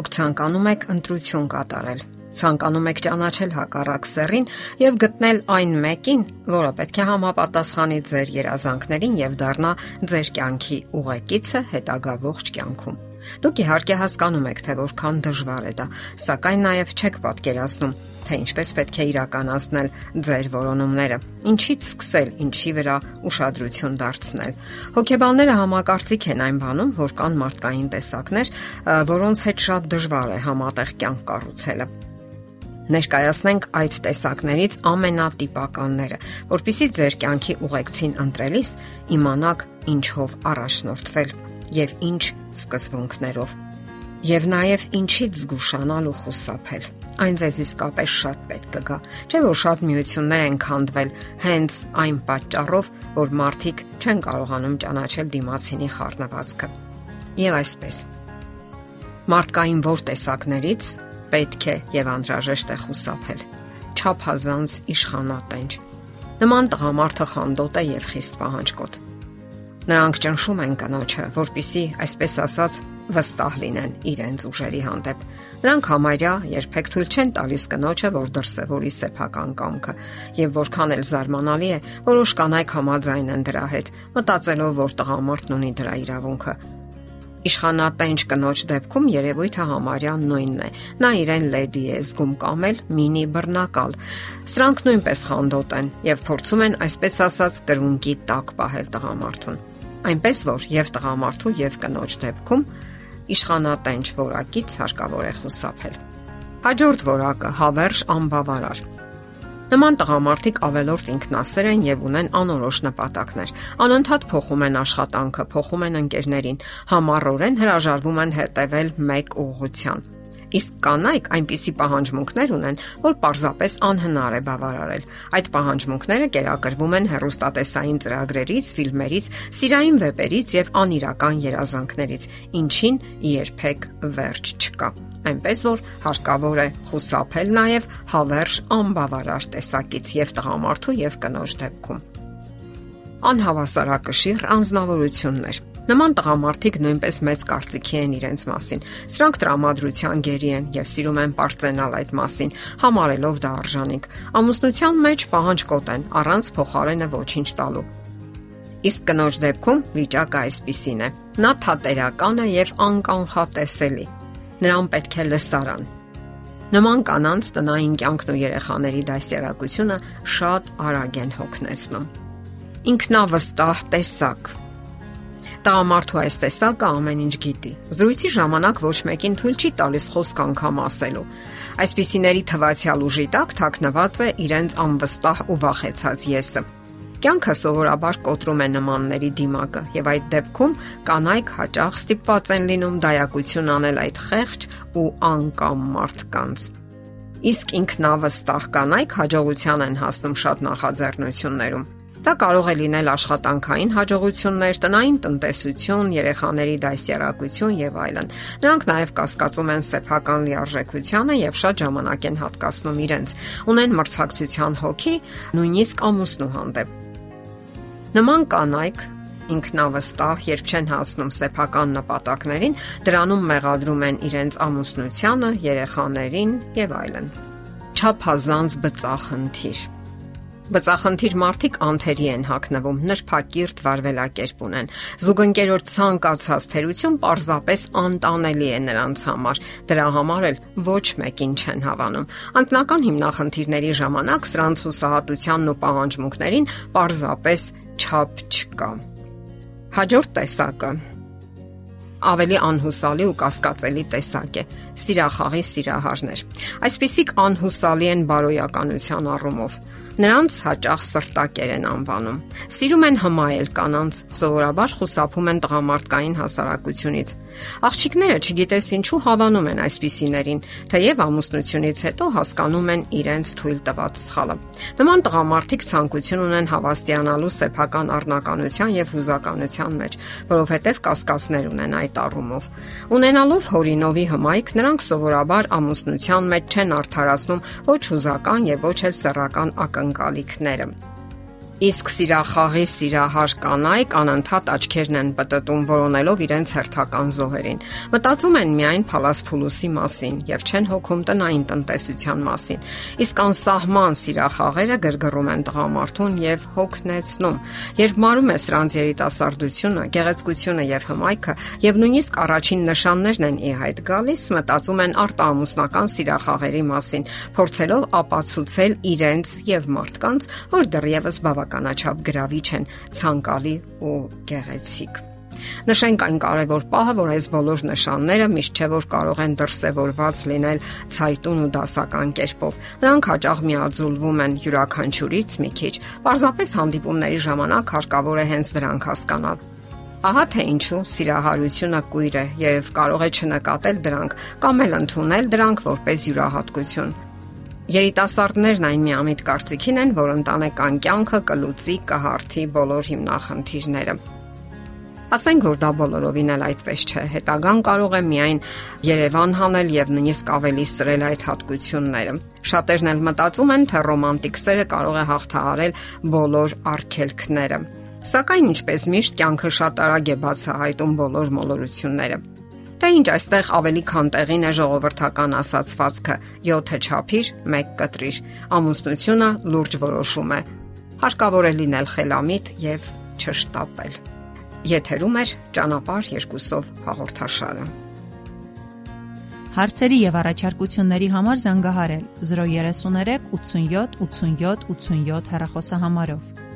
Դուք ցանկանում եք ընտրություն կատարել։ Ցանկանում եք ճանաչել հակառակ սեռին եւ գտնել այն մեկին, որը պետք է համապատասխանի ձեր երազանքներին եւ դառնա ձեր կյանքի ուղեկիցը հետագա ողջ կյանքում։ Դուք իհարկե հասկանում եք, թե որքան դժվար է դա, սակայն նաև չեք պատկերացնում, թե ինչպես պետք է իրականացնել ձեր որոնումները։ Ինչից սկսել, ինչի վրա ուշադրություն դարձնել։ Հոգեբանները համակարծիք են այն բանում, որ կան մարդկային տեսակներ, որոնց հետ շատ դժվար է համատեղ կյանք կառուցելը ներկայացնենք այդ տեսակներից ամենատիպականները, որpիսի ձեր կյանքի ուղեկցին ընտրելիս իմանաք ինչով առաջնորդվել եւ ինչ սկզբունքներով եւ նաեւ ինչից զգուշանալ ու խուսափել։ Այն ձեզ իսկապես շատ պետք կգա։ Չէ՞ որ շատ միություններ են քանդվել հենց այն պատճառով, որ մարդիկ չեն կարողանում ճանաչել դիմացինի խառնվածքը։ Եվ այսպես։ Մարդկային որ տեսակներից պետք է եւ անհրաժեշտ է խուսափել։ Չափազանց իշխանատենչ։ Նման տղամարդը խանդոտ է եւ խիստ պահանջկոտ Նրանք ճնշում են կնոջը, որpիսի, այսպես ասած, վստահ լինեն իրենց ուժերի հանդեպ։ Նրանք համարյա երբեք թույլ չեն տալիս կնոջը, որ դրսևորի սեփական կամքը, եւ որքան էլ զարմանալի է, որոշ կանայք համաձայն են դրա հետ, մտածելով, որ տղամարդն ունի դրա իրավունքը։ Իշխանատենչ կնոջ դեպքում երևույթը համարյա նույնն է։ Նա իրեն լեդի է զգում կամ էլ մինի բռնակալ։ Սրանք նույնպես խանդոտ են եւ փորձում են այսպես ասած կրունկի տակ պահել տղամարդուն այնպես որ եւ տղամարդու եւ կնոջ դեպքում իշխանատենչ որակից հարկավոր է խուսափել։ Հաջորդ որակը հավերժ անբավարար։ Նման տղամարդիկ ավելորտ ինքնասեր են եւ ունեն անորոշ նպատակներ։ Անընդհատ փոխում են աշխատանքը, փոխում են ընկերներին, համառորեն հրաժարվում են հետևել մեկ ուղղության Իսկ կանայք այնպիսի պահանջմունքներ ունեն, որ պարզապես անհնար է բավարարել։ Այդ պահանջմունքները կերակրվում են հեռուստատեսային ծրագրերից, ֆիլմերից, սիրային վեպերից եւ անիրական երազանքներից, ինչին երբեք վերջ չկա։ Այնպես որ հարկավոր է խուսափել նաև հավերժ անբավարար տեսակից եւ տղամարդու եւ կնոջ դեպքում անհավասարակշիռ անznավորություններ Նման տղամարդիկ նույնպես մեծ կարծիքի են իրենց մասին։ Սրանք տրամադրության գերի են եւ սիրում են ողջենալ այդ մասին, համարելով դա արժանինք։ Ամուսնության մեջ պահանջկոտ են, առանց փոխարենը ոչինչ տալու։ Իսկ կնոջ դեպքում վիճակը այսպիսին է. նա թատերական է եւ անկանխատեսելի։ Նրան պետք է լսարան, Նման կանանց տնային կյանքն ու երեխաների դասերակցությունը շատ արագ են հոգնեցնում։ Ինքնավստահ տեսակ, Տղամարդու այս տեսակը ամեն ինչ գիտի։ Զրույցի ժամանակ ոչ մեկին թույլ չի տալիս խոսք անգամ ասելու։ Այսպիսիների թվացial ուժի տակ թաքնված է իրենց անվստահ ու վախեցած եսը։ Կյանքը սովորաբար կոտրում է նմանների դիմակը եւ այդ դեպքում կանայք հաճախ ստիպված են լինում դայակություն անել այդ խեղճ ու անկամ մարդկանց։ Իսկ ինքնավստահ կանայք հաջողության են հասնում շատ նախաձեռնություններում Դա կարող է լինել աշխատանքային հաջողություններ, տնային տնտեսություն, երեխաների դասյարակություն եւ այլն։ Նրանք նաեւ կասկածում են սեփական լիարժեքությանը եւ շատ ժամանակ են հատկացնում իրենց։ Ունեն մրցակցության հոգի, նույնիսկ ամուսնու հանդեպ։ Նման կանայք ինքնավստահ, երբ չեն հասնում սեփական նպատակներին, դրանում մեղադրում են իրենց ամուսնությանը, երեխաներին եւ այլն։ Չափազանց բծախնդիր Բծախնդիր մարդիկ անթերի են հակնվում, նրբակիրթ վարվելակերպ ունեն։ Զուգընկերոջ ցանկացած թերություն պարզապես անտանելի է նրանց համար։ Դրա համար էլ ոչ մեկին չեն հավանում։ Անտնական հիմնախնդիրների ժամանակ սրանց հուսահատությանն ու պահանջմունքներին պարզապես չափ չկա։ Հաջորդ տեսակը ավելի անհուսալի ու կասկածելի տեսակ է՝ սիրախաղի սիրահարներ։ Այսպիսիք անհուսալի են բարոյականության առումով Նրանց հաճախ սրտակեր են անվանում։ Սիրում են հմայել կանանց, սովորաբար խուսափում են տղամարդկային հասարակությունից։ Աղջիկները չգիտես ինչու հավանում են այսպիսիներին, թեև ամուսնությունից հետո հասկանում են իրենց թույլ տված սխալը։ Նման տղամարդիկ ցանկություն ունեն հավաստիանալու սեփական առնականության եւ հուզականության մեջ, որովհետեւ կասկածներ ունեն այդ առումով։ Ունենալով հորինովի հմայք, նրանք սովորաբար ամուսնության մեջ չեն արդարացնում ոչ հուզական եւ ոչ էլ սեռական ակնկալիքները։ Իսկ սիրախաղի սիրահար կանայք անընդհատ աչքերն են պտտում, որոնելով իրենց հերթական զոհերին։ Մտածում են միայն փալասփուլուսի մասին եւ չեն հոգում տնային տնտեսության մասին։ Իսկ անսահման սիրախաղերը գրգռում են տղամարդուն եւ հոգնեցնում։ Երբ մարում է սրանց երիտասարդությունը, գեղեցկությունը եւ հմայքը եւ նույնիսկ առաջին նշաններն են ի հայտ գալիս, մտածում են արտահամուսնական սիրախաղերի մասին, փորձելով ապացուցել իրենց եւ մարդկանց, որ դեռևս բավական բավականաչափ գրավիչ են, ցանկալի ու գեղեցիկ։ Նշենք այն կարևոր պահը, որ այս բոլոր նշանները միշտ չէ որ կարող են դրսևորված լինել ցայտուն ու դասական կերպով։ Նրանք հաճախ միաձուլվում են յուրաքանչյուրից մի քիչ։ Պարզապես հանդիպումների ժամանակ հարկավոր է հենց դրանք հասկանալ։ Ահա թե ինչու սիրահարությունը կույր է եւ կարող է չնկատել դրանք կամ էլ ընդունել դրանք որպես յուրահատկություն։ Երիտասարդներն այն միամիտ կարծիքին են, որ ընտանեկան կյանքը կլուծի կհարթի բոլոր հիմնախնդիրները։ Ասենք որ դա բոլորովին էլ այդպես չէ։ Հետագան կարող է միայն Երևան հանել եւ նույնիսկ ավելի սրել այդ հատկությունները։ Շատերն էլ մտածում են, թե ռոմանտիկ սերը կարող է հաղթահարել բոլոր արգելքները։ Սակայն ինչպես միշտ կյանքը շատ արագ է բացահայտում բոլոր մոլորությունները։ Թե ինչ այստեղ ավելի քան տեղին է ժողովրդական ասացվածքը՝ 7-ը չափիր, 1 կտրիր։ Ամուսնությունը լուրջ որոշում է։ Հարկավոր է լինել խելամիտ եւ չշտապել։ Եթերում է ճանապարհ երկուսով հաղորդաշարը։ Հարցերի եւ առաջարկությունների համար զանգահարել 033 87 87 87 հեռախոսահամարով։